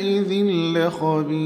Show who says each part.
Speaker 1: يومئذ لخبير.